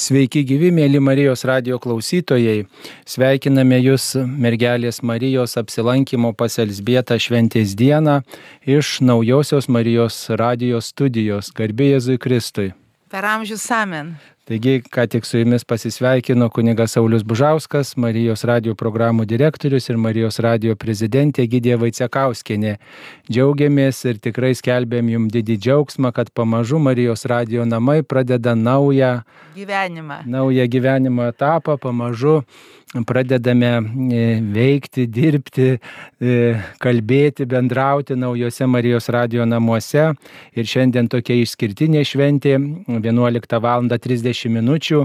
Sveiki gyvi, mėly Marijos radio klausytojai. Sveikiname Jūs mergelės Marijos apsilankimo pas Elsbietą šventės dieną iš naujosios Marijos radio studijos. Garbė Jėzui Kristui. Per amžius amen. Taigi, ką tik su jumis pasisveikino kunigas Saulis Bužauskas, Marijos radio programų direktorius ir Marijos radio prezidentė Gidė Vaicekauskinė. Džiaugiamės ir tikrai skelbėm jums didį džiaugsmą, kad pamažu Marijos radio namai pradeda naują gyvenimą. Naują gyvenimo etapą, pamažu pradedame e, veikti, dirbti, e, kalbėti, bendrauti naujose Marijos radio namuose. Ir šiandien tokia išskirtinė šventė 11 val. 30 minučių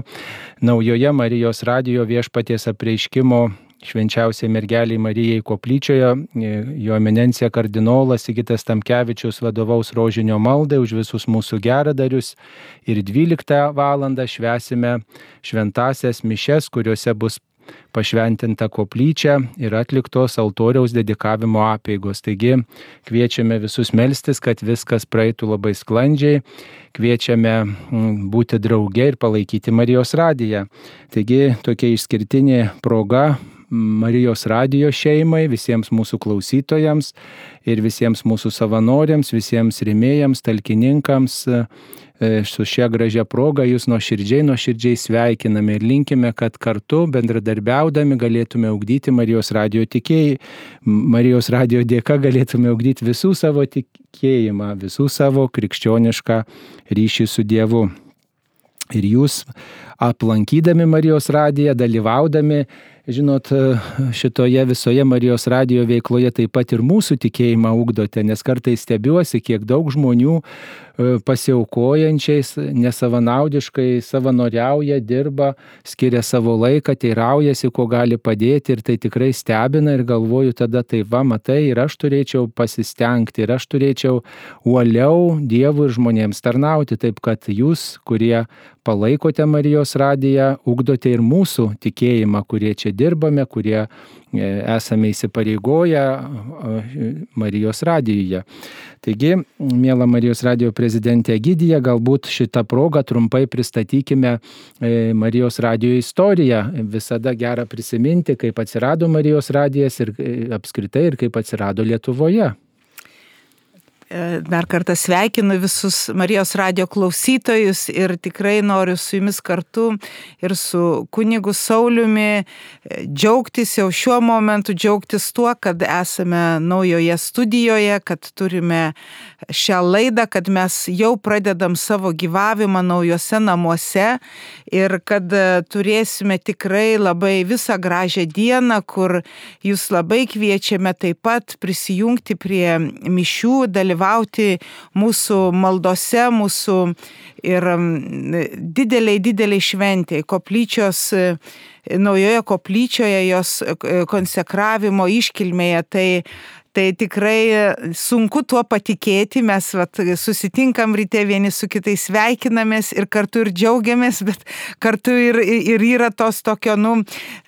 naujoje Marijos radio viešpaties apreiškimo švenčiausiai mergeliai Marijai koplyčioje, e, jo eminencija kardinolas Sigitas Tamkevičius vadovaus rožinio maldai už visus mūsų geradarius ir 12 val. švesime šventasias mišes, kuriuose bus pašventinta koplyčia ir atliktos altoriaus dedikavimo apėgos. Taigi kviečiame visus melstis, kad viskas praeitų labai sklandžiai, kviečiame mm, būti drauge ir palaikyti Marijos radiją. Taigi tokia išskirtinė proga Marijos radijo šeimai, visiems mūsų klausytojams ir visiems mūsų savanoriams, visiems rėmėjams, talkininkams E, su šia gražia proga jūs nuoširdžiai, nuoširdžiai sveikiname ir linkime, kad kartu bendradarbiaudami galėtume augdyti Marijos radio tikėjimą, Marijos radio dėka galėtume augdyti visų savo tikėjimą, visų savo krikščionišką ryšį su Dievu. Ir jūs aplankydami Marijos radiją, dalyvaudami žinot, šitoje visoje Marijos radijo veikloje taip pat ir mūsų tikėjimą ugdote, nes kartais stebiuosi, kiek daug žmonių e, pasiaukojančiais, nesavanaudiškai savanoriauja, dirba, skiria savo laiką, teiraujasi, ko gali padėti ir tai tikrai stebina ir galvoju tada, tai va, matai, ir aš turėčiau pasistengti, ir aš turėčiau uoliau Dievui ir žmonėms tarnauti, taip kad jūs, kurie palaikote Marijos radiją, ugdote ir mūsų tikėjimą, kurie čia dirbame, kurie e, esame įsipareigoję Marijos radijoje. Taigi, mėla Marijos radijo prezidentė Gydija, galbūt šitą progą trumpai pristatykime e, Marijos radijo istoriją. Visada gera prisiminti, kaip atsirado Marijos radijas ir e, apskritai ir kaip atsirado Lietuvoje. E, dar kartą sveikinu visus Marijos radio klausytojus ir tikrai noriu su jumis kartu ir su kunigu Sauliumi e, džiaugtis jau šiuo momentu, džiaugtis tuo, kad esame naujoje studijoje, kad turime šią laidą, kad mes jau pradedam savo gyvavimą naujose namuose ir kad e, turėsime tikrai labai visą gražią dieną, kur jūs labai kviečiame taip pat prisijungti prie mišių, dalyvauti dalyvauti mūsų maldose, mūsų ir dideliai, dideliai šventėjai, koplyčios naujoje koplyčioje, jos e, konsekravimo iškilmėje. Tai Tai tikrai sunku tuo patikėti, mes vat, susitinkam ryte vieni su kitais sveikinamės ir kartu ir džiaugiamės, bet kartu ir, ir yra tos tokio, nu,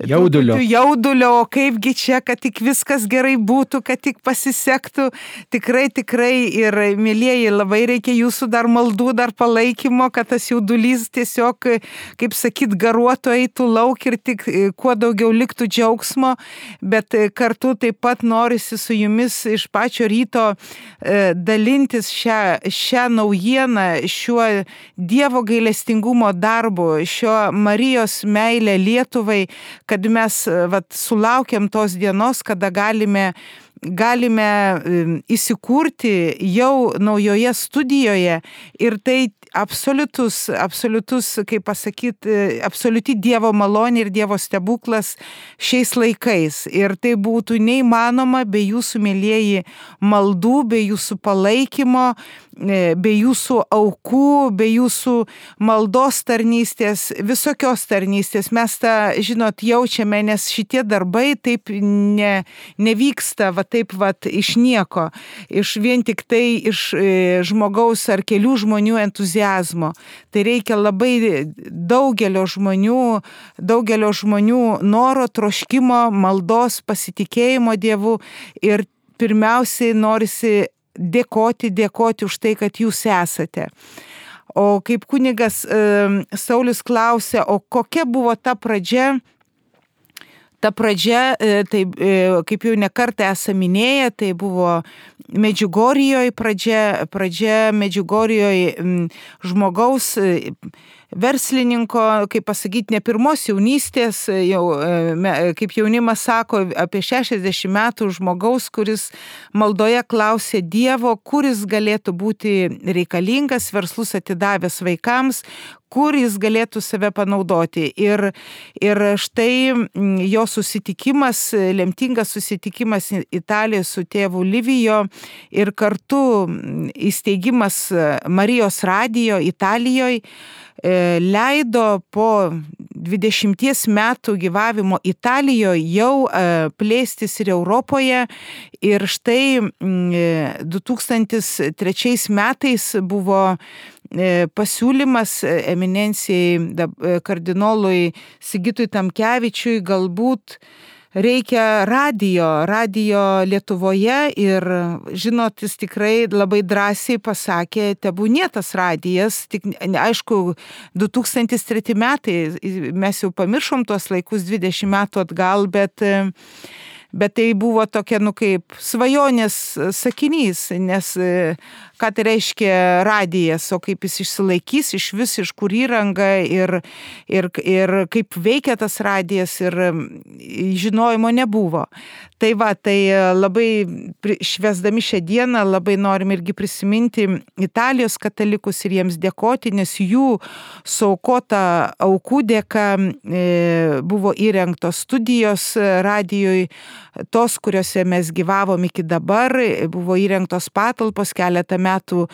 jaudulio. jaudulio, o kaipgi čia, kad tik viskas gerai būtų, kad tik pasisektų. Tikrai, tikrai ir mėlyjeji, labai reikia jūsų dar maldų, dar palaikymo, kad tas jaudulys tiesiog, kaip sakyt, garuotų eitų lauk ir tik kuo daugiau liktų džiaugsmo, bet kartu taip pat norisi su jumis jumis iš pačio ryto e, dalintis šią, šią naujieną, šiuo Dievo gailestingumo darbu, šio Marijos meilė Lietuvai, kad mes e, vat, sulaukiam tos dienos, kada galime galime įsikurti jau naujoje studijoje ir tai absoliutus, absoliutus, kaip pasakyti, absoliuti Dievo malonė ir Dievo stebuklas šiais laikais. Ir tai būtų neįmanoma be jūsų mėlyjeji maldų, be jūsų palaikymo, E, be jūsų aukų, be jūsų maldos tarnystės, visokios tarnystės. Mes tą, žinot, jaučiame, nes šitie darbai taip ne, nevyksta, va taip va iš nieko, iš vien tik tai iš e, žmogaus ar kelių žmonių entuzijazmo. Tai reikia labai daugelio žmonių, daugelio žmonių noro, troškimo, maldos, pasitikėjimo Dievu ir pirmiausiai norisi dėkoti, dėkoti už tai, kad jūs esate. O kaip kunigas Saulis klausė, o kokia buvo ta pradžia, ta pradžia, tai kaip jau nekartą esame minėję, tai buvo Medžiugorijoje pradžia, pradžia Medžiugorijoje žmogaus verslininko, kaip pasakyti, ne pirmos jaunystės, jau, kaip jaunimas sako, apie 60 metų žmogaus, kuris maldoje klausė Dievo, kuris galėtų būti reikalingas, verslus atidavęs vaikams, kur jis galėtų save panaudoti. Ir, ir štai jo susitikimas, lemtingas susitikimas Italijoje su tėvu Livijo ir kartu įsteigimas Marijos radijo Italijoje leido po 20 metų gyvavimo Italijoje jau plėstis ir Europoje. Ir štai 2003 metais buvo pasiūlymas eminencijai kardinolui Sigitui Tamkevičiui galbūt reikia radio, radio Lietuvoje ir, žinot, jis tikrai labai drąsiai pasakė, tebūnė tas radijas, tik aišku, 2003 metai, mes jau pamiršom tuos laikus 20 metų atgal, bet bet tai buvo tokia, nu kaip svajonės sakinys, nes ką tai reiškia radijas, o kaip jis išsilaikys iš vis, iš kur įranga ir, ir, ir kaip veikia tas radijas ir žinojimo nebuvo. Tai va, tai labai švesdami šią dieną labai norim irgi prisiminti Italijos katalikus ir jiems dėkoti, nes jų saukota aukų dėka e, buvo įrengtos studijos radijoje, tos, kuriuose mes gyvavom iki dabar, buvo įrengtos patalpos keletą metų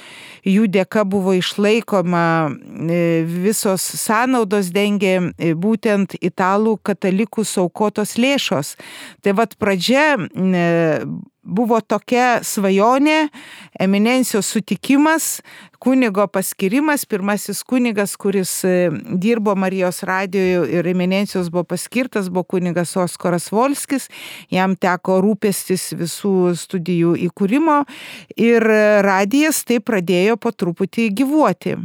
jų dėka buvo išlaikoma e, visos sąnaudos dengė e, būtent italų katalikų saukotos lėšos. Tai vad pradžia e, buvo tokia svajonė, eminencijos sutikimas, kunigo paskirimas, pirmasis kunigas, kuris e, dirbo Marijos radijoje ir eminencijos buvo paskirtas, buvo kunigas Oskaras Volskis, jam teko rūpestis visų studijų įkūrimo ir radijas tai pradėjo po truputį gyvuoti.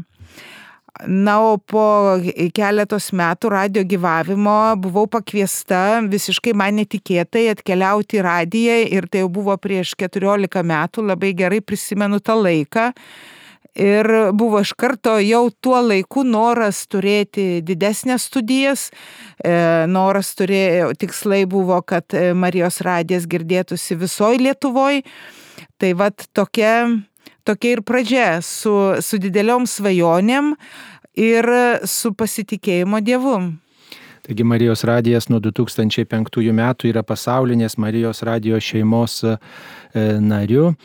Na, o po keletos metų radio gyvavimo buvau pakviesta visiškai man netikėtai atkeliauti į radiją ir tai jau buvo prieš 14 metų, labai gerai prisimenu tą laiką. Ir buvo iš karto jau tuo laiku noras turėti didesnės studijas, e, noras turėjo, tikslai buvo, kad Marijos radijas girdėtųsi visoje Lietuvoje. Tai vad tokia tokia ir pradžia su, su dideliom svajonėm ir su pasitikėjimo Dievu. Taigi Marijos radijas nuo 2005 metų yra pasaulinės Marijos radijos šeimos e, nariu.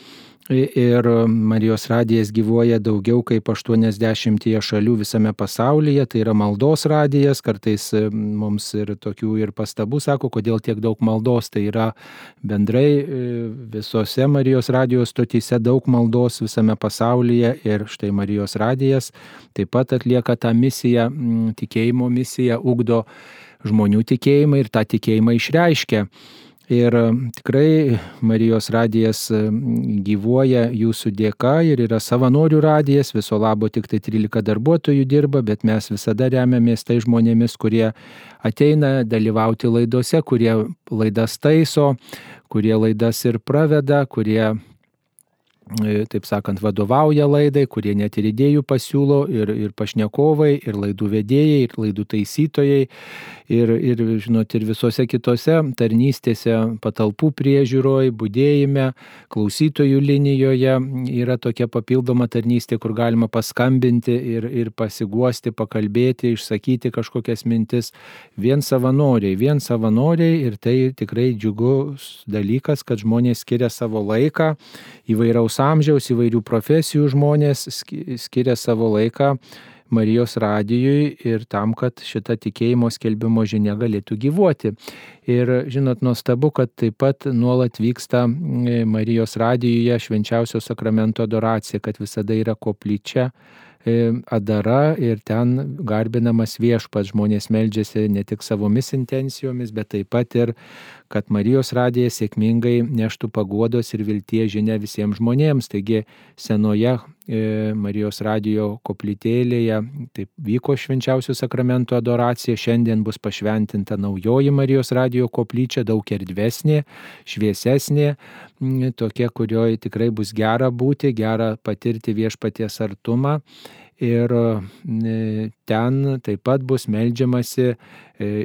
Ir Marijos radijas gyvuoja daugiau kaip 80 šalių visame pasaulyje, tai yra maldos radijas, kartais e, mums ir tokių ir pastabų sako, kodėl tiek daug maldos, tai yra bendrai e, visose Marijos radijos stotyse daug maldos visame pasaulyje ir štai Marijos radijas taip pat atlieka tą misiją, tikėjimo misiją, ugdo žmonių tikėjimą ir tą tikėjimą išreiškia. Ir tikrai Marijos radijas gyvuoja jūsų dėka ir yra savanorių radijas, viso labo tik tai 13 darbuotojų dirba, bet mes visada remiamės tai žmonėmis, kurie ateina dalyvauti laidose, kurie laidas taiso, kurie laidas ir praveda, kurie taip sakant, vadovauja laidai, kurie net ir idėjų pasiūlo, ir, ir pašnekovai, ir laidų vedėjai, ir laidų taisytojai, ir, ir, žinot, ir visose kitose tarnystėse, patalpų priežiūroje, būdėjime, klausytojų linijoje yra tokia papildoma tarnystė, kur galima paskambinti ir, ir pasiguosti, pakalbėti, išsakyti kažkokias mintis. Vien savanoriai, vien savanoriai ir tai tikrai džiugus dalykas, kad žmonės skiria savo laiką įvairaus amžiaus, įvairių profesijų žmonės skiria savo laiką Marijos radijui ir tam, kad šita tikėjimo skelbimo žinia galėtų gyvuoti. Ir žinot, nuostabu, kad taip pat nuolat vyksta Marijos radijuje švenčiausio sakramento adoracija, kad visada yra koplyčia E, adara ir ten garbinamas viešpats, žmonės meldžiasi ne tik savomis intencijomis, bet taip pat ir kad Marijos radijas sėkmingai neštų paguodos ir vilties žinia visiems žmonėms. Taigi senoje e, Marijos radijo koplytėlėje taip vyko švenčiausių sakramentų adoracija, šiandien bus pašventinta naujoji Marijos radijo koplyčia, daug erdvesnė, šviesesnė, tokia, kurioje tikrai bus gera būti, gera patirti viešpaties artumą ir ten taip pat bus melžiamasi e,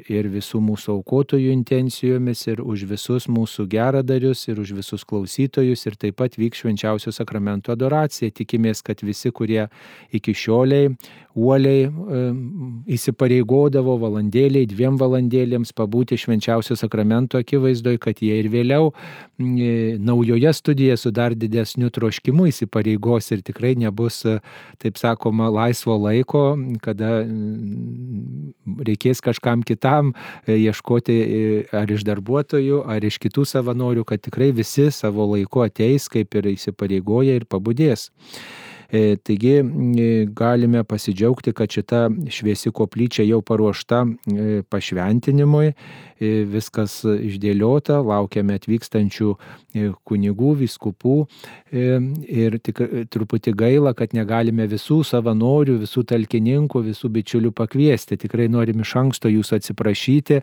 ir visų mūsų aukotojų intencijomis, ir už visus mūsų geradarius, ir už visus klausytojus, ir taip pat vyks švenčiausio sakramento adoracija. Tikimės, kad visi, kurie iki šioliai uoliai e, įsipareigodavo valandėliai, dviem valandėlėms pabūti švenčiausio sakramento akivaizdoje, kad jie ir vėliau naujoje studijoje su dar didesniu troškimu įsipareigos ir tikrai nebus, taip sakoma, laisvo laiko, kada Mm, reikės kažkam kitam e, ieškoti e, ar iš darbuotojų, ar iš kitų savanorių, kad tikrai visi savo laiku ateis, kaip ir įsipareigoja ir pabudės. E, taigi galime pasidžiaugti, kad šita šviesi koplyčia jau paruošta pašventinimui viskas išdėliota, laukiame atvykstančių kunigų, viskupų ir tik truputį gaila, kad negalime visų savanorių, visų talkininkų, visų bičiulių pakviesti. Tikrai norim iš anksto jūsų atsiprašyti,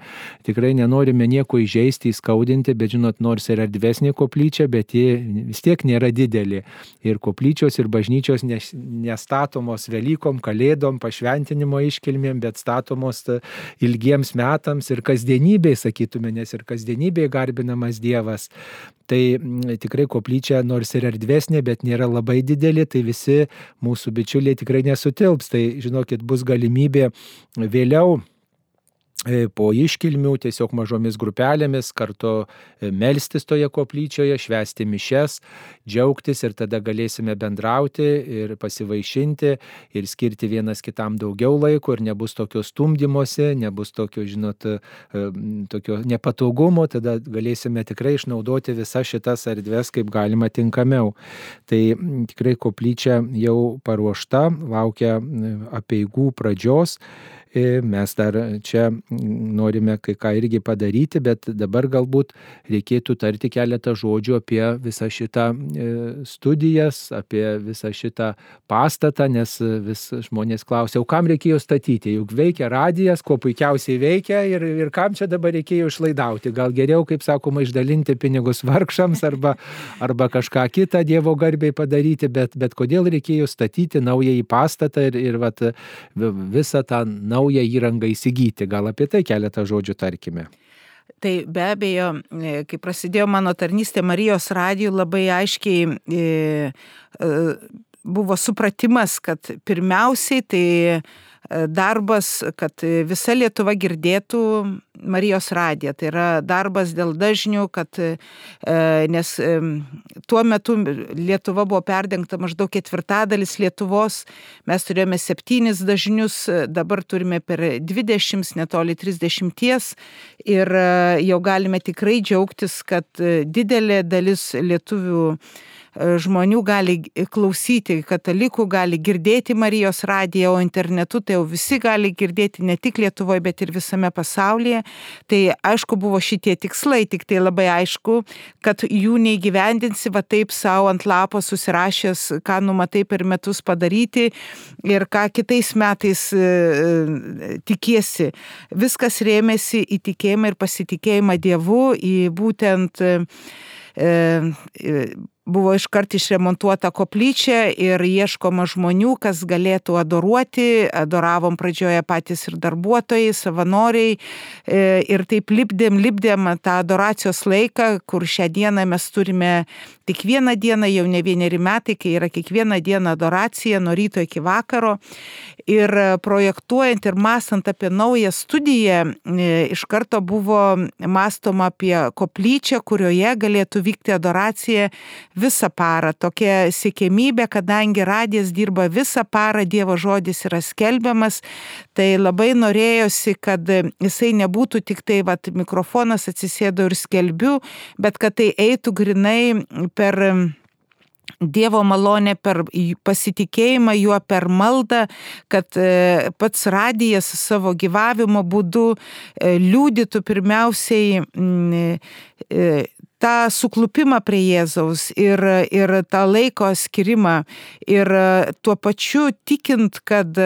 tikrai nenorime nieko įžeisti, įskaudinti, bet žinot, nors ir erdvesnė koplyčia, bet ji vis tiek nėra didelė. Ir koplyčios, ir bažnyčios nestatomos Velykom, Kalėdom, pašventinimo iškilmėm, bet statomos ilgiems metams ir kasdienybėje, sakytume, nes ir kasdienybėje garbinamas Dievas. Tai tikrai koplyčia nors ir erdvesnė, bet nėra labai didelė, tai visi mūsų bičiuliai tikrai nesutilps. Tai žinokit, bus galimybė vėliau E, po iškilmių tiesiog mažomis grupelėmis kartu e, melstis toje koplyčioje, švęsti mišes, džiaugtis ir tada galėsime bendrauti ir pasivaišinti ir skirti vienas kitam daugiau laiko ir nebus tokio stumdymosi, nebus tokio, žinot, e, tokio nepatogumo, tada galėsime tikrai išnaudoti visas šitas erdves kaip galima tinkamiau. Tai tikrai koplyčia jau paruošta, laukia apieigų pradžios. E, mes dar čia norime kai ką irgi padaryti, bet dabar galbūt reikėtų tarti keletą žodžių apie visą šitą e, studijas, apie visą šitą pastatą, nes vis žmonės klausia, o kam reikėjo statyti, juk veikia radijas, kuo puikiausiai veikia ir, ir kam čia dabar reikėjo išlaidauti. Gal geriau, kaip sakoma, išdalinti pinigus vargšams arba, arba kažką kitą Dievo garbiai padaryti, bet, bet kodėl reikėjo statyti naująjį pastatą ir, ir vat, visą tą naują naują įrangą įsigyti. Gal apie tai keletą žodžių tarkime. Tai be abejo, e, kai prasidėjo mano tarnystė Marijos radijų, labai aiškiai e, e, buvo supratimas, kad pirmiausiai tai darbas, kad visa Lietuva girdėtų Marijos radiją. Tai yra darbas dėl dažnių, kad, e, nes tuo metu Lietuva buvo perdengta maždaug ketvirtadalis Lietuvos, mes turėjome septynis dažnius, dabar turime per 20, netoli 30 ir e, jau galime tikrai džiaugtis, kad didelė dalis lietuvių žmonių gali klausyti, katalikų gali girdėti Marijos radiją, o internetu tai jau visi gali girdėti ne tik Lietuvoje, bet ir visame pasaulyje. Tai aišku buvo šitie tikslai, tik tai labai aišku, kad jų neįgyvendinsi va taip savo ant lapo susirašęs, ką numatai per metus padaryti ir ką kitais metais e, e, tikiesi. Viskas rėmėsi į tikėjimą ir pasitikėjimą Dievu, į būtent e, buvo iškart išremontuota koplyčia ir ieškoma žmonių, kas galėtų adoruoti. Adoravom pradžioje patys ir darbuotojai, savanoriai. E, ir taip lipdėm, lipdėm tą adoracijos laiką, kur šią dieną mes turime tik vieną dieną, jau ne vieneri metai, kai yra kiekvieną dieną adoracija nuo ryto iki vakaro. Ir projektuojant ir mąstant apie naują studiją, e, iš karto buvo mąstoma apie koplyčią, kurioje galėtų vykti adoracija visą parą. Tokia siekėmybė, kadangi radijas dirba visą parą, Dievo žodis yra skelbiamas, tai labai norėjosi, kad jisai nebūtų tik tai, vad, mikrofonas atsisėdo ir skelbiu, bet kad tai eitų grinai per Dievo malonė per pasitikėjimą juo per maldą, kad e, pats radijas savo gyvavimo būdu e, liūdytų pirmiausiai e, tą suklupimą prie Jėzaus ir, ir tą laiko skirimą ir tuo pačiu tikint, kad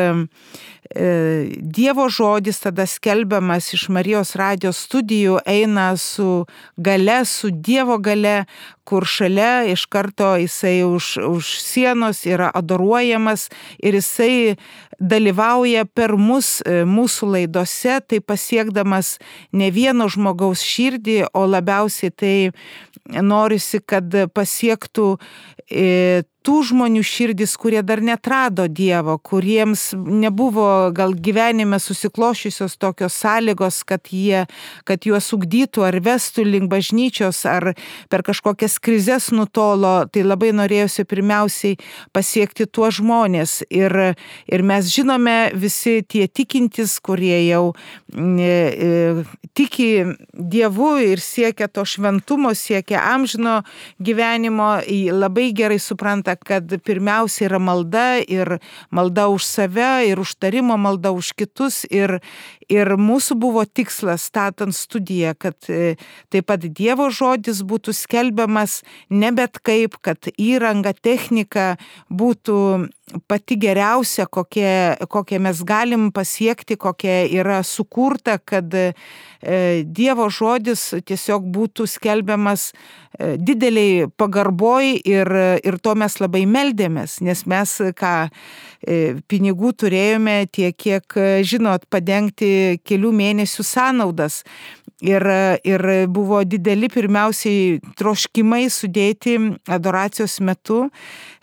Dievo žodis tada skelbiamas iš Marijos radijos studijų eina su gale, su Dievo gale, kur šalia iš karto jisai už, už sienos yra adoruojamas ir jisai dalyvauja per mus e, mūsų laidose, tai pasiekdamas ne vieno žmogaus širdį, o labiausiai tai norisi, kad pasiektų e, tų žmonių širdis, kurie dar netrado Dievo, kuriems nebuvo gal gyvenime susiklošiusios tokios sąlygos, kad, jie, kad juos ugdytų ar vestų link bažnyčios, ar per kažkokias krizės nutolo, tai labai norėjusi pirmiausiai pasiekti tuos žmonės. Ir, ir mes žinome visi tie tikintis, kurie jau e, e, tiki Dievu ir siekia to šventumo, siekia amžino gyvenimo, labai gerai supranta, supranta, kad pirmiausia yra malda ir malda už save, ir užtarimo malda už kitus. Ir, ir mūsų buvo tikslas, statant studiją, kad e, taip pat Dievo žodis būtų skelbiamas ne bet kaip, kad įranga, technika būtų pati geriausia, kokie, kokie mes galim pasiekti, kokia yra sukurta, kad e, Dievo žodis tiesiog būtų skelbiamas e, dideliai pagarboj ir, ir to mes labai meldėmės, nes mes ką e, pinigų turėjome tiek, kiek, žinot, padengti kelių mėnesių sąnaudas. Ir, ir buvo dideli pirmiausiai troškimai sudėti adoracijos metu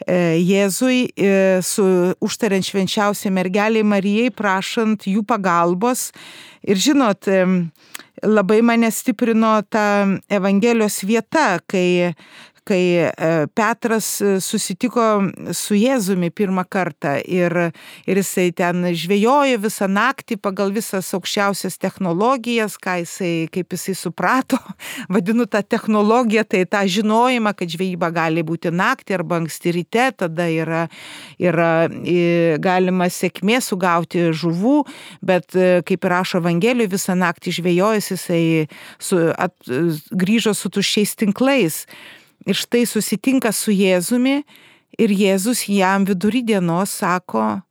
Jėzui e, su užtariant švenčiausiai mergeliai Marijai, prašant jų pagalbos. Ir žinot, labai mane stiprino ta Evangelijos vieta, kai kai e, Petras e, susitiko su Jėzumi pirmą kartą ir, ir jisai ten žvejojo visą naktį pagal visas aukščiausias technologijas, ką jisai, kaip jisai suprato, vadinu tą technologiją, tai tą žinojimą, kad žvejyba gali būti naktį arba anksti ryte, tada yra, yra galima sėkmė sugauti žuvų, bet e, kaip rašo Evangelijoje, visą naktį žvejojęs jisai su, at, grįžo su tuščiais tinklais. Ir štai susitinka su Jėzumi ir Jėzus jam vidury dienos sako,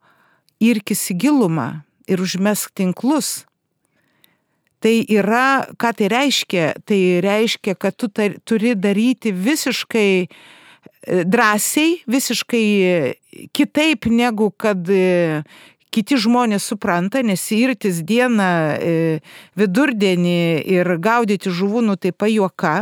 irkis į gilumą ir užmesk tinklus. Tai yra, ką tai reiškia? Tai reiškia, kad tu tar, turi daryti visiškai e, drąsiai, visiškai kitaip negu kad e, kiti žmonės supranta, nes irtis dieną e, vidurdienį ir gaudyti žuvų, nu tai pajuoka,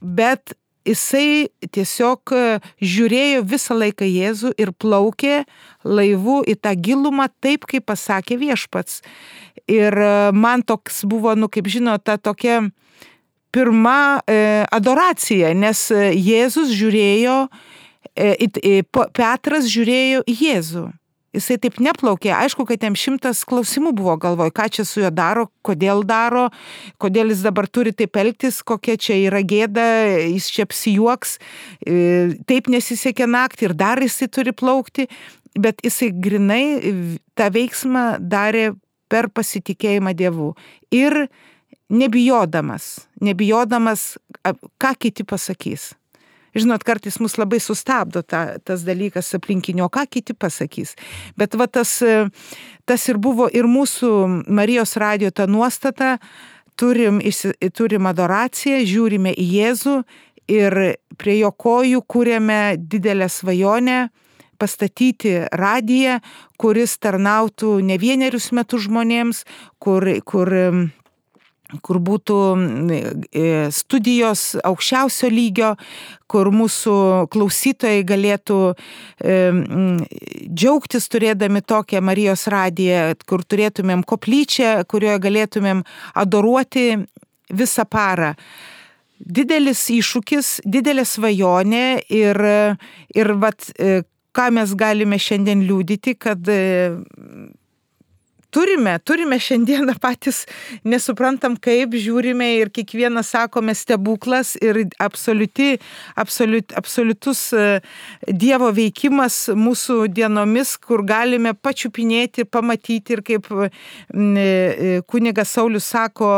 bet jisai tiesiog e, žiūrėjo visą laiką Jėzų ir plaukė laivu į tą gilumą taip, kaip pasakė viešpats. Ir e, man toks buvo, nu kaip žinote, ta tokia pirma e, adoracija, nes Jėzus žiūrėjo, e, Petras žiūrėjo į Jėzų. Jisai taip neplaukė. Aišku, kad jam šimtas klausimų buvo galvoj, ką čia su juo daro, kodėl daro, kodėl jis dabar turi taip elgtis, kokia čia yra gėda, jis čia apsijuoks, e, taip nesisekė naktį ir dar jisai turi plaukti, bet jisai grinai tą veiksmą darė per pasitikėjimą Dievu. Ir nebijodamas, nebijodamas, ką kiti pasakys. Žinot, kartais mus labai sustabdo ta, tas dalykas aplinkinio, ką kiti pasakys. Bet va tas, tas ir buvo ir mūsų Marijos radio ta nuostata, turim, turim adoraciją, žiūrime į Jėzų ir prie jo kojų kūrėme didelę svajonę pastatyti radiją, kuris tarnautų ne vienerius metus žmonėms, kur, kur kur būtų e, studijos aukščiausio lygio, kur mūsų klausytojai galėtų e, džiaugtis turėdami tokią Marijos radiją, kur turėtumėm koplyčią, kurioje galėtumėm adoruoti visą parą. Didelis iššūkis, didelė svajonė ir, ir vat, e, ką mes galime šiandien liūdyti, kad turime, turime šiandieną patys, nesuprantam kaip, žiūrime ir kiekvieną sakome stebuklas ir absoliuti, absoliut, absoliutus e, Dievo veikimas mūsų dienomis, kur galime pačiupinėti, pamatyti ir kaip e, e, kunigas Saulis sako,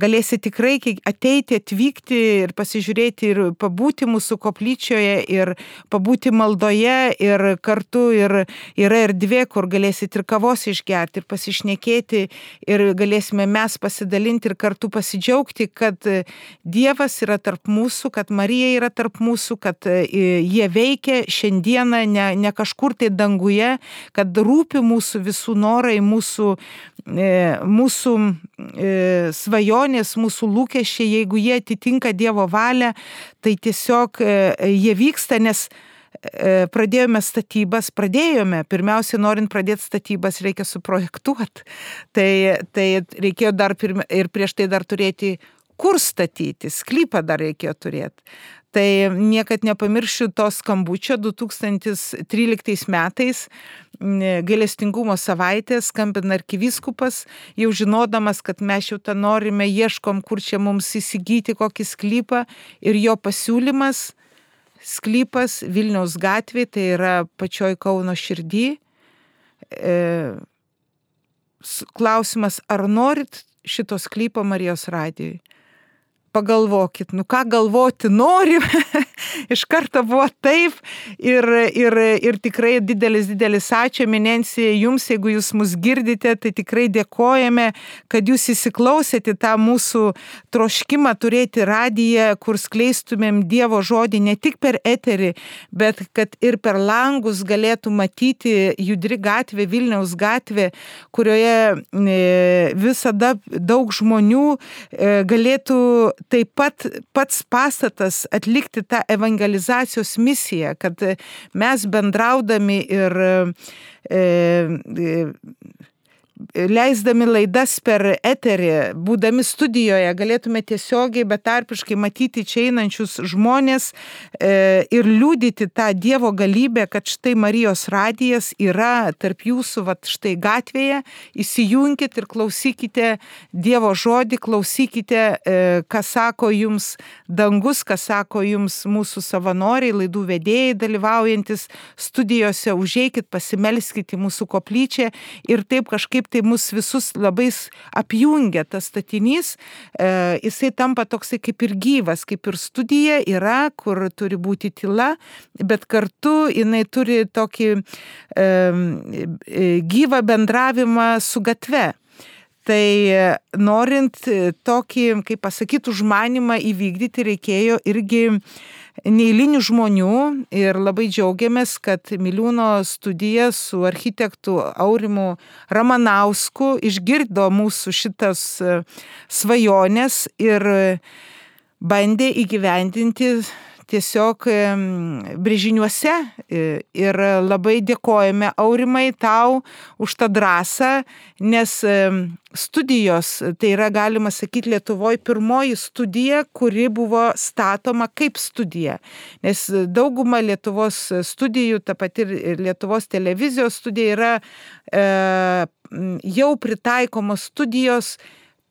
galėsi tikrai ateiti, atvykti ir pasižiūrėti ir pabūti mūsų koplyčioje ir pabūti maldoje ir kartu ir yra erdvė, kur galėsit ir kavos išgerti ir pasišnekėti ir galėsime mes pasidalinti ir kartu pasidžiaugti, kad Dievas yra tarp mūsų, kad Marija yra tarp mūsų, kad e, jie veikia šiandieną ne, ne kažkur tai danguje, kad rūpi mūsų visų norai, mūsų, e, mūsų e, svajonės, mūsų lūkesčiai, jeigu jie atitinka Dievo valią, tai tiesiog jie vyksta, nes E, pradėjome statybas, pradėjome, pirmiausia, norint pradėti statybas, reikia suprojektuoti. Tai, tai reikėjo dar pirmia, ir prieš tai dar turėti, kur statyti, sklypą dar reikėjo turėti. Tai niekad nepamiršiu to skambučio 2013 metais, gailestingumo savaitė, skambina arkivyskupas, jau žinodamas, kad mes jau tą norime, ieškom, kur čia mums įsigyti kokį sklypą ir jo pasiūlymas sklypas Vilniaus gatvė, tai yra pačioj Kauno širdį. E, klausimas, ar norit šito sklypo Marijos radijui? Pagalvokit, nu ką galvoti norim, iš karto buvo taip ir, ir, ir tikrai didelis, didelis ačiū eminencija jums, jeigu jūs mus girdite, tai tikrai dėkojame, kad jūs įsiklausėte tą mūsų troškimą turėti radiją, kur skleistumėm Dievo žodį ne tik per eterį, bet kad ir per langus galėtų matyti judri gatvė, Vilniaus gatvė, kurioje e, visada daug žmonių e, galėtų taip pat pats pastatas atlikti tą evangelizacijos misiją, kad mes bendraudami ir e, e, leisdami laidas per eterį, būdami studijoje, galėtume tiesiogiai betarpiškai matyti čia einančius žmonės e, ir liūdyti tą Dievo galybę, kad štai Marijos radijas yra tarp jūsų, va štai gatvėje, įsijunkit ir klausykite Dievo žodį, klausykite, e, ką sako jums dangus, ką sako jums mūsų savanoriai, laidų vedėjai dalyvaujantis studijose, užeikit, pasimelskite mūsų koplyčią ir taip kažkaip tai mus visus labai apjungia tas statinys, e, jisai tampa toksai kaip ir gyvas, kaip ir studija yra, kur turi būti tyla, bet kartu jinai turi tokį e gyvą bendravimą su gatve. Tai norint tokį, kaip pasakyti, užmanimą įvykdyti reikėjo irgi neįlinių žmonių ir labai džiaugiamės, kad Miliūno studija su architektu Aurimu Ramanausku išgirdo mūsų šitas e, svajonės ir bandė įgyvendinti tiesiog brėžiniuose e, ir labai dėkojame Aurimai tau už tą drąsą, nes studijos, tai yra galima sakyti Lietuvoje pirmoji studija, kuri buvo statoma kaip studija. Nes dauguma Lietuvos studijų, ta pati ir Lietuvos televizijos studija yra e, jau pritaikomos studijos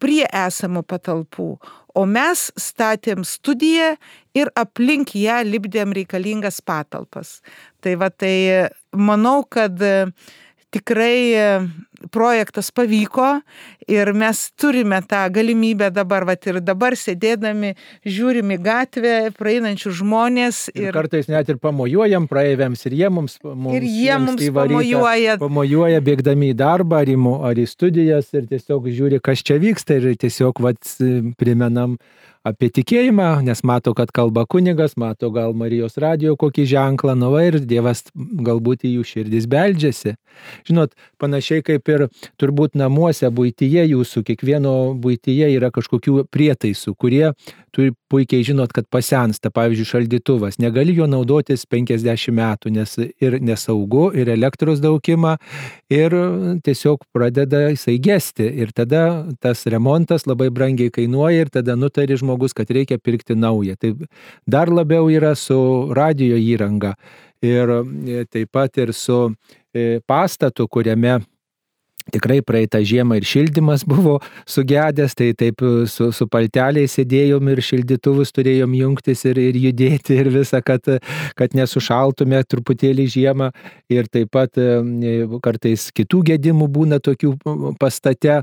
prie esamų patalpų, o mes statėm studiją ir aplink ją lipdėm reikalingas patalpas. Tai va tai manau, kad tikrai e, projektas pavyko ir mes turime tą galimybę dabar, va ir dabar sėdėdami, žiūrim į gatvę, praeinančių žmonės. Ir, ir kartais net ir pamojuojam praeiviams ir jie mums, mums, ir jie mums pamojuoja. Pamojuoja bėgdami į darbą ar į, ar į studijas ir tiesiog žiūri, kas čia vyksta ir tiesiog vat, primenam apie tikėjimą, nes mato, kad kalba kunigas, mato gal Marijos radijo kokį ženklą, nu va ir Dievas galbūt į jų širdis beldžiasi. Žinot, panašiai kaip ir turbūt namuose, būtyje jūsų, kiekvieno būtyje yra kažkokių prietaisų, kurie turi puikiai žinot, kad pasensta, pavyzdžiui, šaldytuvas, negali jo naudotis 50 metų, nes ir nesaugu, ir elektros daugimą, ir tiesiog pradeda jisai gesti. Ir tada tas remontas labai brangiai kainuoja ir tada nutari žmogus, kad reikia pirkti naują. Tai dar labiau yra su radio įranga ir taip pat ir su e, pastatu, kuriame Tikrai praeitą žiemą ir šildymas buvo sugedęs, tai taip su, su palteliais sėdėjom ir šildytuvus turėjom jungtis ir, ir judėti ir visą, kad, kad nesušaltume truputėlį žiemą. Ir taip pat kartais kitų gedimų būna tokių pastate,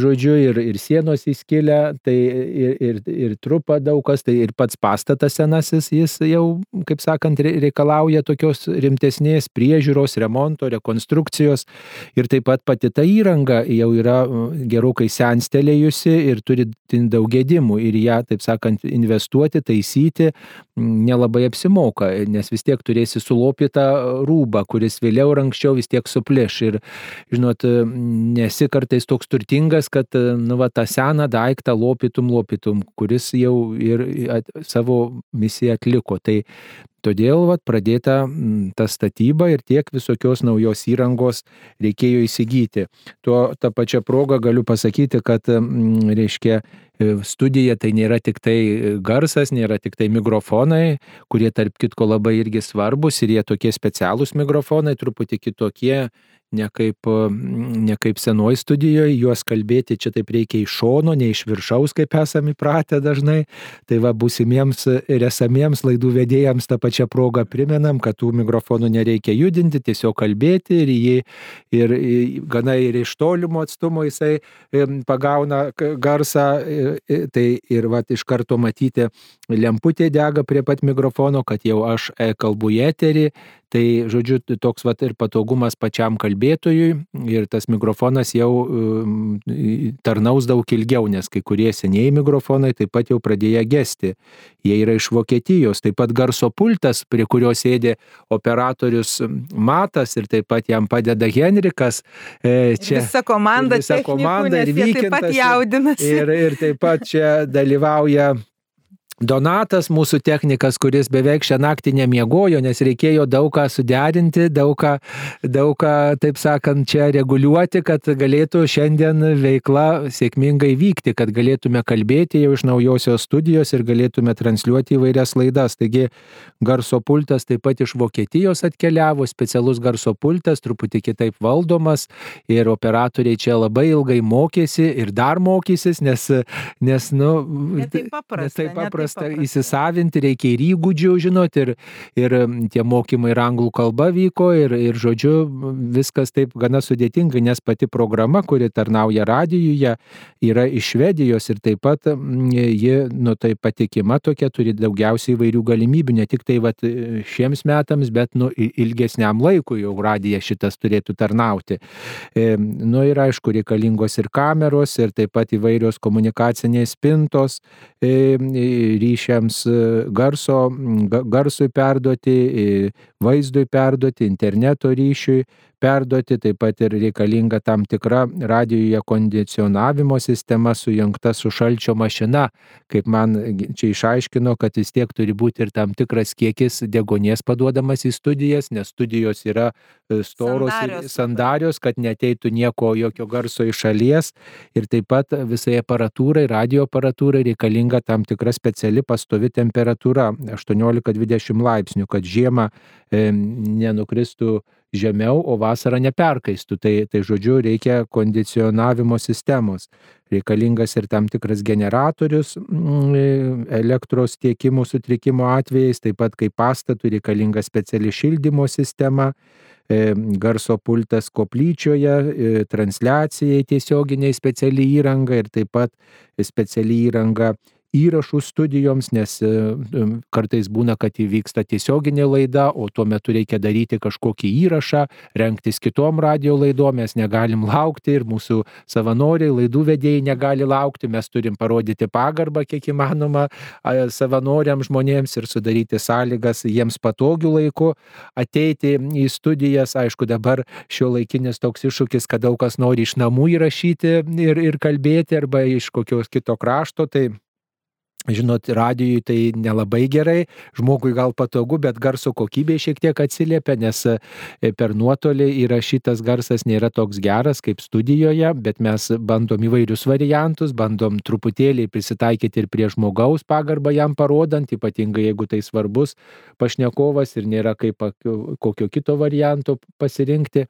žodžiu, ir, ir sienos įskilę, tai ir, ir, ir trupa daug kas, tai ir pats pastatas senasis, jis jau, kaip sakant, reikalauja tokios rimtesnės priežiūros, remonto, rekonstrukcijos ir taip pat pati ta įranga jau yra gerokai senstelėjusi ir turi daug gedimų ir ją, taip sakant, investuoti, taisyti nelabai apsimoka, nes vis tiek turėsi sulopytą rūbą, kuris vėliau ar anksčiau vis tiek suplėš. Ir, žinot, nesi kartais toks turtingas, kad, nu, va, tą seną daiktą lopytum, lopytum, kuris jau ir savo misiją atliko. Tai Todėl vat, pradėta ta statyba ir tiek visokios naujos įrangos reikėjo įsigyti. Tuo tą pačią progą galiu pasakyti, kad, reiškia, e, studija tai nėra tik tai garsas, nėra tik tai mikrofonai, kurie tarp kitko labai irgi svarbus ir jie tokie specialūs mikrofonai, truputį kitokie ne kaip, ne kaip senoj studijoje, juos kalbėti čia taip reikia iš šono, ne iš viršaus, kaip esame įpratę dažnai. Tai va, būsimiems ir esamiems laidų vedėjams tą pačią progą primenam, kad tų mikrofonų nereikia judinti, tiesiog kalbėti ir jį ir gana ir iš tolimo atstumo jisai pagauna garsą, tai ir va, iš karto matyti lemputė dega prie pat mikrofono, kad jau aš e, kalbu į eterį, Tai, žodžiu, toks vat ir patogumas pačiam kalbėtojui ir tas mikrofonas jau um, tarnaus daug ilgiau, nes kai kurie senieji mikrofonai taip pat jau pradėjo gesti. Jie yra iš Vokietijos, taip pat garso pultas, prie kurio sėdė operatorius Matas ir taip pat jam padeda Henrikas. E, čia, visa komanda, visa komanda ir vykintas. Taip pat jaudinasi. Ir, ir taip pat čia dalyvauja Donatas, mūsų technikas, kuris beveik šią naktį nemiegojo, nes reikėjo daug ką suderinti, daug ką, daug ką, taip sakant, čia reguliuoti, kad galėtų šiandien veikla sėkmingai vykti, kad galėtume kalbėti jau iš naujosios studijos ir galėtume transliuoti įvairias laidas. Taigi garso pultas taip pat iš Vokietijos atkeliavo, specialus garso pultas, truputį kitaip valdomas ir operatoriai čia labai ilgai mokėsi ir dar mokysis, nes, nes nu, netaip paprasta. Netaip paprasta paprasta įsisavinti, reikia ir įgūdžių, žinot, ir, ir tie mokymai ir anglų kalba vyko, ir, ir žodžiu, viskas taip gana sudėtingai, nes pati programa, kuri tarnauja radijuje, yra iš Švedijos ir taip pat ji, nu tai patikima tokia, turi daugiausiai įvairių galimybių, ne tik tai vat, šiems metams, bet nu, ilgesniam laikui jau radija šitas turėtų tarnauti. E, nu ir aišku, reikalingos ir kameros, ir taip pat įvairios komunikacinės spintos, e, ryšiams e, garso, garsui perduoti, vaizdui perduoti, interneto ryšiui perduoti, taip pat ir reikalinga tam tikra radijoje kondicionavimo sistema sujungta su šalčio mašina, kaip man čia išaiškino, kad vis tiek turi būti ir tam tikras kiekis degonės paduodamas į studijas, nes studijos yra e, storos Sandarios. sandarios, kad neteitų nieko, jokio garso iš šalies ir taip pat visai aparatūrai, radio aparatūrai reikalinga tam tikra speciali pastovi temperatūra 18-20 laipsnių, kad žiemą e, nenukristų žemiau, o vasarą neperkaistų. Tai, tai žodžiu, reikia kondicionavimo sistemos. Reikalingas ir tam tikras generatorius mm, elektros tiekimo sutrikimo atvejais, taip pat kaip pastatų reikalinga speciali šildymo sistema e, garso pultas koplyčioje, e, transliacijai tiesioginiai speciali įranga ir taip pat speciali įranga įrašų studijoms, nes e, kartais būna, kad įvyksta tiesioginė laida, o tuo metu reikia daryti kažkokį įrašą, renktis kitom radio laidom, mes negalim laukti ir mūsų savanoriai, laidų vedėjai negali laukti, mes turim parodyti pagarbą kiek įmanoma savanoriam žmonėms ir sudaryti sąlygas jiems patogių laikų ateiti į studijas. Aišku, dabar šio laikinis toks iššūkis, kad daug kas nori iš namų įrašyti ir, ir kalbėti arba iš kokios kito krašto, tai Žinot, radijui tai nelabai gerai, žmogui gal patogu, bet garso kokybė šiek tiek atsiliepia, nes e, per nuotolį įrašytas garsas nėra toks geras kaip studijoje, bet mes bandom įvairius variantus, bandom truputėlį prisitaikyti ir prie žmogaus pagarbą jam parodant, ypatingai jeigu tai svarbus pašnekovas ir nėra kaip kokio kito varianto pasirinkti,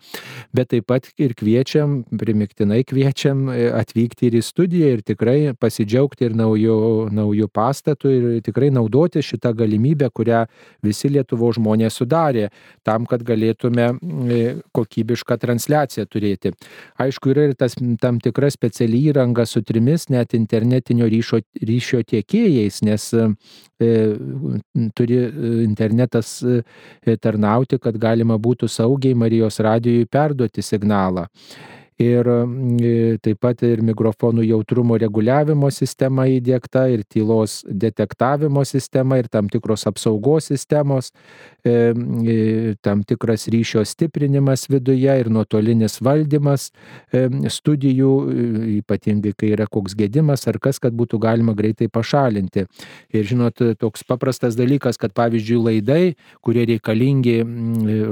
bet taip pat ir kviečiam, primiktinai kviečiam e, atvykti ir į studiją ir tikrai pasidžiaugti ir naujų, naujų naujų pastatų ir tikrai naudoti šitą galimybę, kurią visi Lietuvo žmonės sudarė, tam, kad galėtume e, kokybišką transliaciją turėti. Aišku, yra ir tas tam tikra speciali įranga su trimis net internetinio ryšio, ryšio tiekėjais, nes e, turi e, internetas e, tarnauti, kad galima būtų saugiai Marijos radijui perduoti signalą ir e, taip pat ir mikrofonų jautrumo reguliavimo sistema įdėkta, ir tylos detektavimo sistema, ir tam tikros apsaugos sistemos, e, e, tam tikras ryšio stiprinimas viduje ir nuotolinis valdymas studijų, ypatingai kai yra koks gedimas ar kas, kad būtų galima greitai pašalinti. Ir žinot, toks paprastas dalykas, kad pavyzdžiui laidai, kurie reikalingi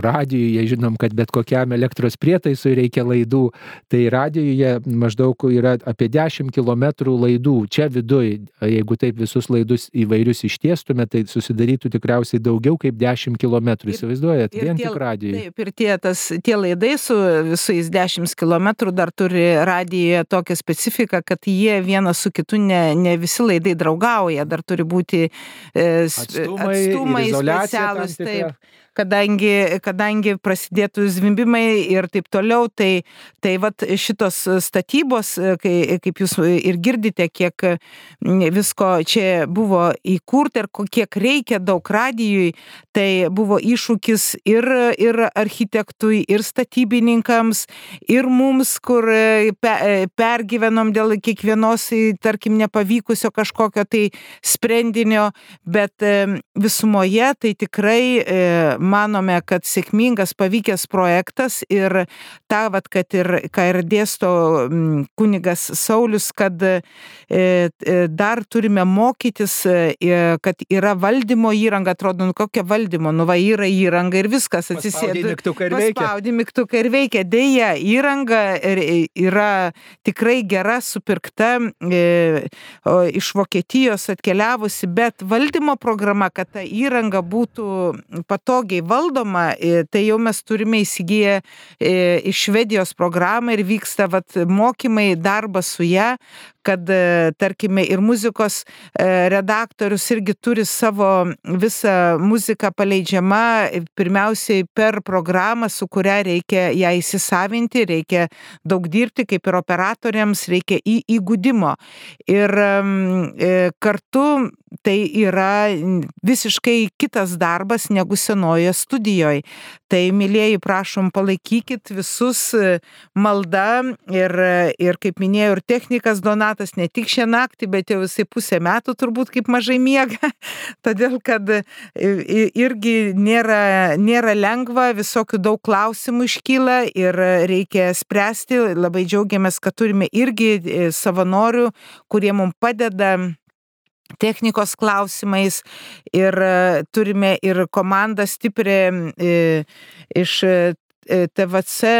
radijuje, žinom, kad bet kokiam elektros prietaisui reikia laidų, tai radijuje maždaug yra apie 10 km laidų čia viduj. Jeigu taip visus laidus įvairius ištiestume, tai susidarytų tikriausiai daugiau kaip 10 km. Įsivaizduojat, vien tie, tik radijuje. Taip, ir tie, tas, tie laidai su visais 10 km dar turi radijoje tokią specifiką, kad jie vienas su kitu ne, ne visi laidai draugauja, dar turi būti e, atstumai, atstumai specialūs. Taip kadangi, kadangi prasidėtų zvimbimai ir taip toliau, tai, tai vat šitos statybos, kai, kaip jūs ir girdite, kiek visko čia buvo įkurta ir kiek reikia daug radijui, tai buvo iššūkis ir, ir architektui, ir statybininkams, ir mums, kur pe, pergyvenom dėl kiekvienos, tarkim, nepavykusio kažkokio tai sprendinio, bet visumoje tai tikrai manome, kad sėkmingas pavykęs projektas ir tą, vat, kad ir ką ir dėsto kunigas Saulis, kad e, e, dar turime mokytis, e, kad yra valdymo įranga, atrodo, nu kokia valdymo, nu va yra įranga ir viskas atsisėdi. Mygtuką ir veikia. Paspaudi mygtuką ir veikia. Deja, įranga yra tikrai gera, supirkta iš Vokietijos atkeliavusi, bet valdymo programa, kad ta įranga būtų patogiai tiesiogiai valdoma, tai jau mes turime įsigiję iš Švedijos programą ir vyksta vat, mokymai, darbas su ją, kad tarkime ir muzikos redaktorius irgi turi savo visą muziką paleidžiama pirmiausiai per programą, su kuria reikia ją įsisavinti, reikia daug dirbti, kaip ir operatoriams, reikia į įgūdimo. Ir kartu tai yra visiškai kitas darbas negu senoje studijoje. Tai, mėlyjeji, prašom, palaikykit visus malda ir, ir kaip minėjau, ir technikas Donatas ne tik šią naktį, bet jau jisai pusę metų turbūt kaip mažai miega, todėl kad irgi nėra, nėra lengva, visokių daug klausimų iškyla ir reikia spręsti. Labai džiaugiamės, kad turime irgi savanorių, kurie mums padeda technikos klausimais ir e, turime ir komandą stiprią e, iš e, TVC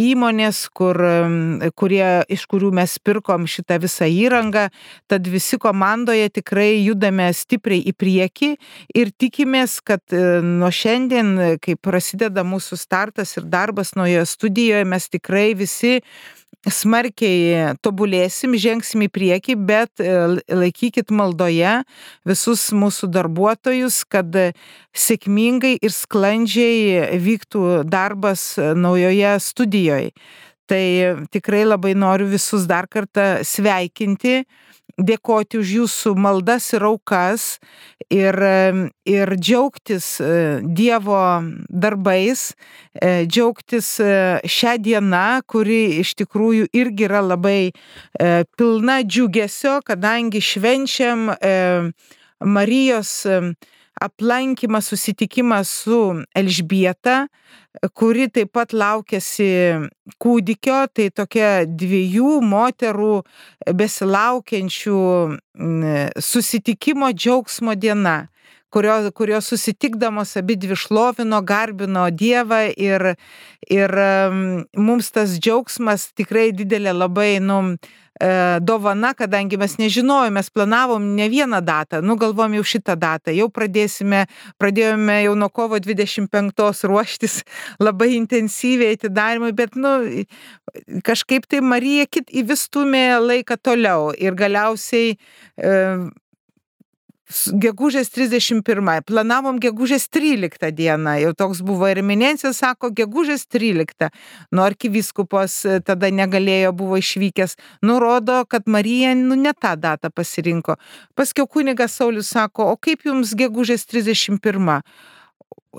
įmonės, kur, kurie, iš kurių mes pirkom šitą visą įrangą, tad visi komandoje tikrai judame stipriai į priekį ir tikimės, kad nuo šiandien, kai prasideda mūsų startas ir darbas naujoje studijoje, mes tikrai visi smarkiai tobulėsim, žengsim į priekį, bet e, laikykit maldoje visus mūsų darbuotojus, kad sėkmingai ir sklandžiai vyktų darbas naujoje studijoje. Tai tikrai labai noriu visus dar kartą sveikinti dėkoti už jūsų maldas ir aukas ir, ir džiaugtis e, Dievo darbais, e, džiaugtis e, šią dieną, kuri iš tikrųjų irgi yra labai pilna džiugesio, kadangi švenčiam Marijos aplankymą, susitikimą su Elžbieta, kuri taip pat laukėsi kūdikio, tai tokia dviejų moterų besilaukiančių susitikimo džiaugsmo diena kurio, kurio susitikdamos abi dvi šlovino, garbino Dievą ir, ir mums tas džiaugsmas tikrai didelė labai, nu, dovana, kadangi mes nežinojome, mes planavom ne vieną datą, nu galvom jau šitą datą, jau pradėsime, pradėjome jau nuo kovo 25 ruoštis labai intensyviai atidarimui, bet nu kažkaip tai Marija kit įvistumė laiką toliau ir galiausiai e, gegužės 31. Planavom gegužės 13 dieną. Jau toks buvo ir eminencija, sako, gegužės 13. Nu, arkiviskupas e, tada negalėjo, buvo išvykęs. Nurodo, kad Marija nu, ne tą datą pasirinko. Paskiau kunigas Saulis sako, o kaip jums gegužės 31?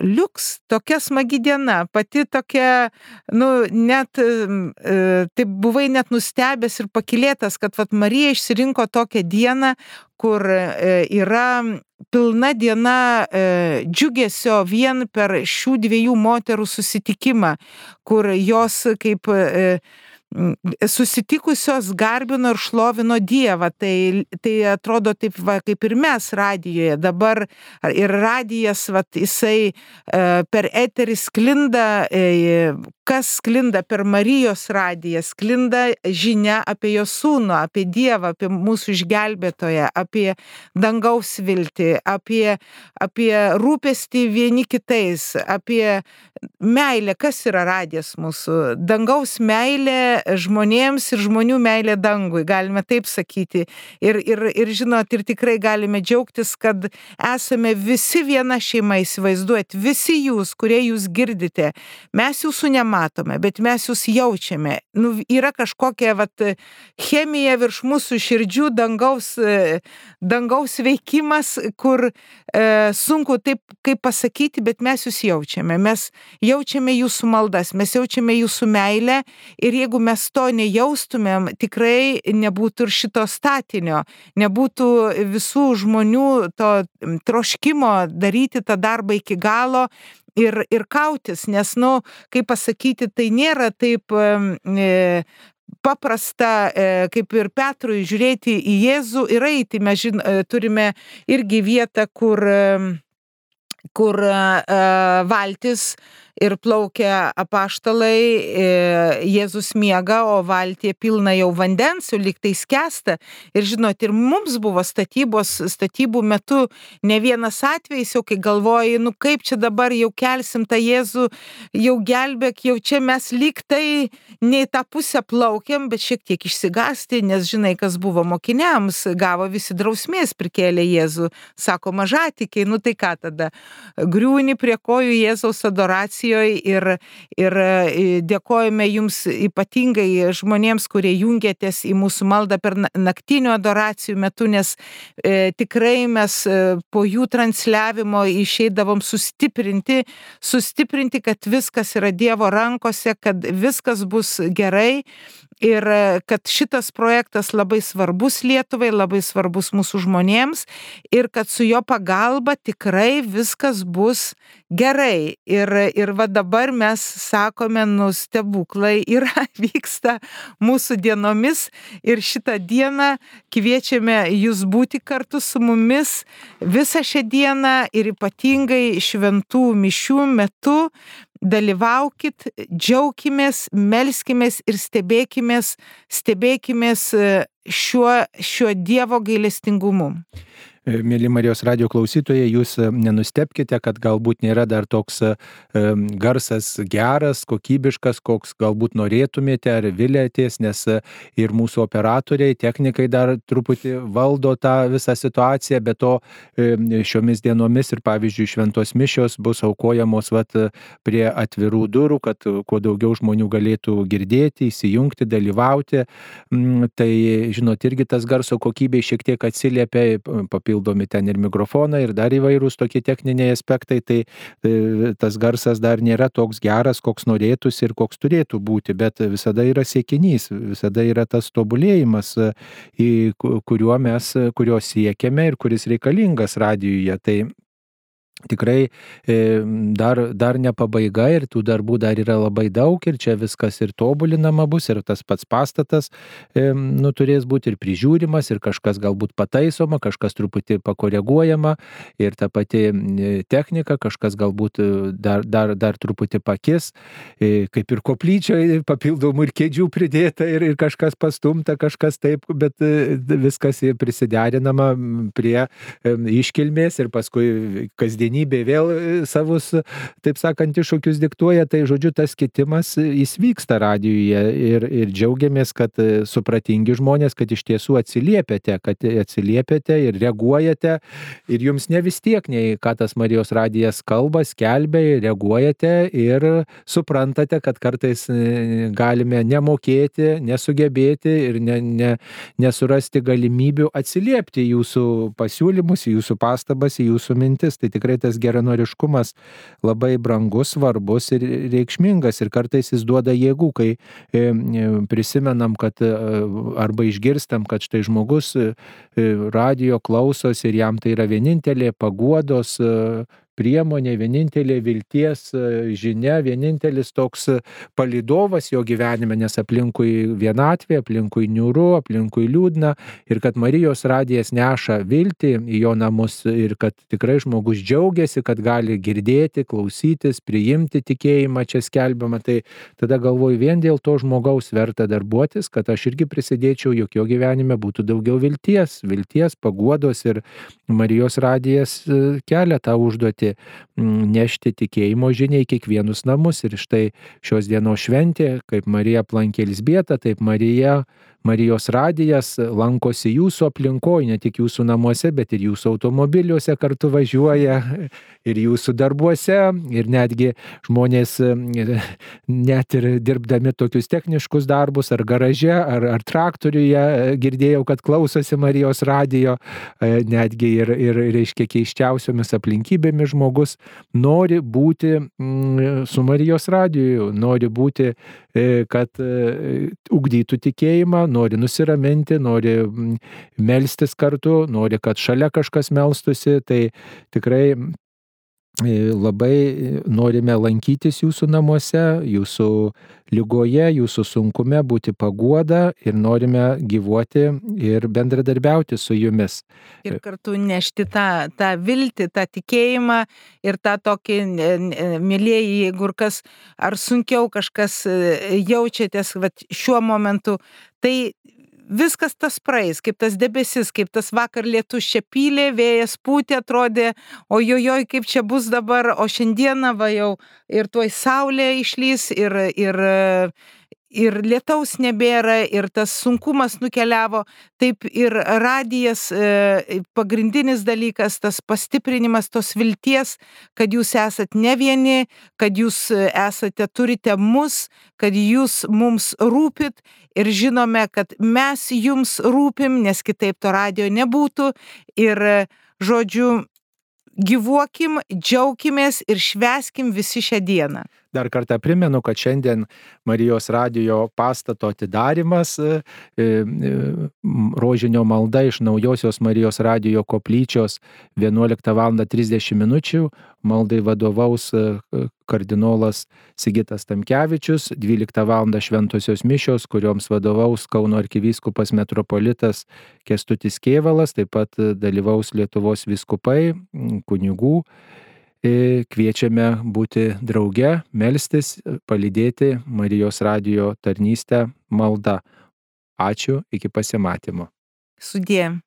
Liuks, tokia smagi diena, pati tokia, nu, net, e, tai buvai net nustebęs ir pakilėtas, kad vat Marija išsirinko tokią dieną, kur e, yra pilna diena e, džiugesio vien per šių dviejų moterų susitikimą, kur jos kaip e, susitikusios garbino ir šlovino Dievą. Tai, tai atrodo taip, va, kaip ir mes radijoje. Dabar ir radijas, va, jisai e, per eterį sklinda, e, kas sklinda per Marijos radiją, sklinda žinia apie jo sūnų, apie Dievą, apie mūsų išgelbėtoją, apie dangaus viltį, apie, apie rūpestį vieni kitais, apie meilę. Kas yra radijas mūsų? Dangaus meilė žmonėms ir žmonių meilė dangui, galime taip sakyti. Ir, ir, ir žinot, ir tikrai galime džiaugtis, kad esame visi viena šeima, įsivaizduojat, visi jūs, kurie jūs girdite, mes jūsų nematome, bet mes jūs jaučiame. Nu, yra kažkokia vat, chemija virš mūsų širdžių, dangaus, dangaus veikimas, kur e, sunku taip kaip pasakyti, bet mes jūs jaučiame. Mes jaučiame jūsų maldas, mes jaučiame jūsų meilę ir jeigu mes mes to nejaustumėm, tikrai nebūtų ir šito statinio, nebūtų visų žmonių to troškimo daryti tą darbą iki galo ir, ir kautis, nes, nu, kaip pasakyti, tai nėra taip e, paprasta, e, kaip ir Petrui, žiūrėti į Jėzų ir eiti. Mes žin, e, turime irgi vietą, kur, e, kur e, valtis ir plaukia apaštalai, e, Jėzus miega, o valtie pilna jau vandens, jau liktai skęsta. Ir žinot, ir mums buvo statybos, statybų metu ne vienas atvejis, jau kai galvoji, nu kaip čia dabar jau kelsim tą Jėzų, jau gelbėk, jau čia mes liktai ne į tą pusę plaukiam, bet šiek tiek išsigasti, nes žinai, kas buvo mokiniams, gavo visi drausmės prikėlė Jėzų, sako mažatikiai, nu tai ką tada, griūni prie kojų Jėzaus adoracijos akcijoj ir, ir e, dėkojame jums ypatingai žmonėms, kurie jungiatės į mūsų maldą per naktinių adoracijų metu, nes e, tikrai mes e, po jų transliavimo išeidavom sustiprinti, sustiprinti, kad viskas yra Dievo rankose, kad viskas bus gerai ir e, kad šitas projektas labai svarbus Lietuvai, labai svarbus mūsų žmonėms ir kad su jo pagalba tikrai viskas bus gerai. Ir, ir va dabar mes sakome, nu stebuklai yra, vyksta mūsų dienomis ir šitą dieną kviečiame jūs būti kartu su mumis visą šią dieną ir ypatingai šventų mišių metu dalyvaukit, džiaukimės, melskimės ir stebėkimės, stebėkimės e, šiuo, šiuo Dievo gailestingumu. E, mėly Marijos radio klausytojai, jūs e, nenustepkite, kad galbūt nėra dar toks e, garsas geras, kokybiškas, koks galbūt norėtumėte ar vilėties, nes ir mūsų operatoriai, technikai dar truputį valdo tą visą situaciją, bet to šiomis dienomis ir pavyzdžiui šventos mišios bus aukojamos vat, prie atvirų durų, kad kuo daugiau žmonių galėtų girdėti, įsijungti, dalyvauti. Mm, tai, žinot, irgi tas garso kokybė šiek tiek atsiliepia papildomai papildomi ten ir mikrofonai, ir dar įvairūs tokie techniniai aspektai, tai e, tas garsas dar nėra toks geras, koks norėtųsi ir koks turėtų būti, bet visada yra siekinys, visada yra tas tobulėjimas, kuriuo mes, kurio siekiame ir kuris reikalingas radijuje. Tai tikrai e, dar, dar ne pabaiga ir tų darbų dar yra labai daug ir čia viskas ir tobulinama bus ir tas pats pastatas e, nu, turės būti ir prižiūrimas ir kažkas galbūt pataisoma, kažkas truputį pakoreguojama ir ta pati technika, kažkas galbūt dar, dar, dar truputį pakis, e, kaip ir koplyčioje papildomų ir kėdžių pridėta ir, ir kažkas pastumta, kažkas taip, bet viskas prisiderinama prie iškilmės ir paskui kasdienį kasdienybė vėl e, savus, taip sakant, iššūkius diktuoja, tai žodžiu, tas kitimas e, jis vyksta radijuje ir, ir džiaugiamės, kad e, supratingi žmonės, kad iš tiesų atsiliepiate, kad atsiliepiate ir reaguojate ir jums ne vis tiek, nei ką tas Marijos radijas kalba, skelbia, reaguojate ir suprantate, kad kartais galime nemokėti, nesugebėti ir ne, ne, nesurasti galimybių atsiliepti jūsų pasiūlymus, jūsų pastabas, jūsų mintis. Tai tikrai tikrai tas geranoriškumas labai brangus, svarbus ir reikšmingas ir kartais jis duoda jėgų, kai e, e, prisimenam, kad e, arba išgirstam, kad štai žmogus radio klausosi ir jam tai yra vienintelė paguodos priemonė, vienintelė vilties e, žinia, vienintelis toks palidovas jo gyvenime, nes aplinkui vienatvė, aplinkui niūru, aplinkui liūdna ir kad Marijos radijas neša viltį į jo namus ir kad tikrai žmogus džiaugiasi, kad gali girdėti, klausytis, priimti tikėjimą čia skelbiamą, tai tada galvoju vien dėl to žmogaus verta darbuotis, kad aš irgi prisidėčiau, jog jo gyvenime būtų daugiau vilties, vilties, paguodos ir Marijos radijas e, kelia tą užduotį nešti, nešti tikėjimo žinia į kiekvienus namus. Ir štai šios dienos šventė, kaip Marija aplankė Elsbietą, taip Marija Marijos radijas lankosi jūsų aplinkoje, ne tik jūsų namuose, bet ir jūsų automobiliuose kartu važiuoja, ir jūsų darbuose, ir netgi žmonės net ir dirbdami tokius techniškus darbus, ar garaže, ar, ar traktoriuje, girdėjau, kad klausosi Marijos radijo, netgi ir, ir reiškia keiščiausiomis aplinkybėmis žmogus nori būti mm, su Marijos radiju, nori būti, e, kad e, ugdytų tikėjimą, nori nusiraminti, nori mm, melstis kartu, nori, kad šalia kažkas melstusi, tai tikrai labai norime lankytis jūsų namuose, jūsų lygoje, jūsų sunkume, būti paguoda ir norime gyvuoti ir bendradarbiauti su jumis. Ir kartu nešti tą, tą viltį, tą tikėjimą ir tą tokį, mėlyjeji, jeigu kas, ar sunkiau kažkas e, jaučiatės vat, šiuo momentu, tai viskas tas praeis, kaip tas debesis, kaip tas vakar lietus čia pylė, vėjas pūtė, atrodė, ojojoj, kaip čia bus dabar, o šiandieną va jau ir tuoj saulė išlys ir, ir, ir lietaus nebėra, ir tas sunkumas nukeliavo, taip ir radijas e, pagrindinis dalykas, tas pastiprinimas tos vilties, kad jūs esat ne vieni, kad jūs esate, turite mus, kad jūs mums rūpit ir žinome, kad mes jums rūpim, nes kitaip to radio nebūtų. Ir žodžiu, gyvuokim, džiaukimės ir šveskim visi šią dieną. Dar kartą primenu, kad šiandien Marijos radijo pastato atidarimas, e, e, rožinio malda iš naujosios Marijos radijo koplyčios 11 val. 30 min. Maldai vadovaus e, kardinolas Sigitas Tamkevičius, 12 val. šventosios mišios, kurioms vadovaus Kauno arkivyskupas metropolitas Kestutis Kievalas, taip pat dalyvaus Lietuvos viskupai, kunigų kviečiame būti drauge, melstis, palydėti Marijos radijo tarnystę maldą. Ačiū, iki pasimatymo. Sudė.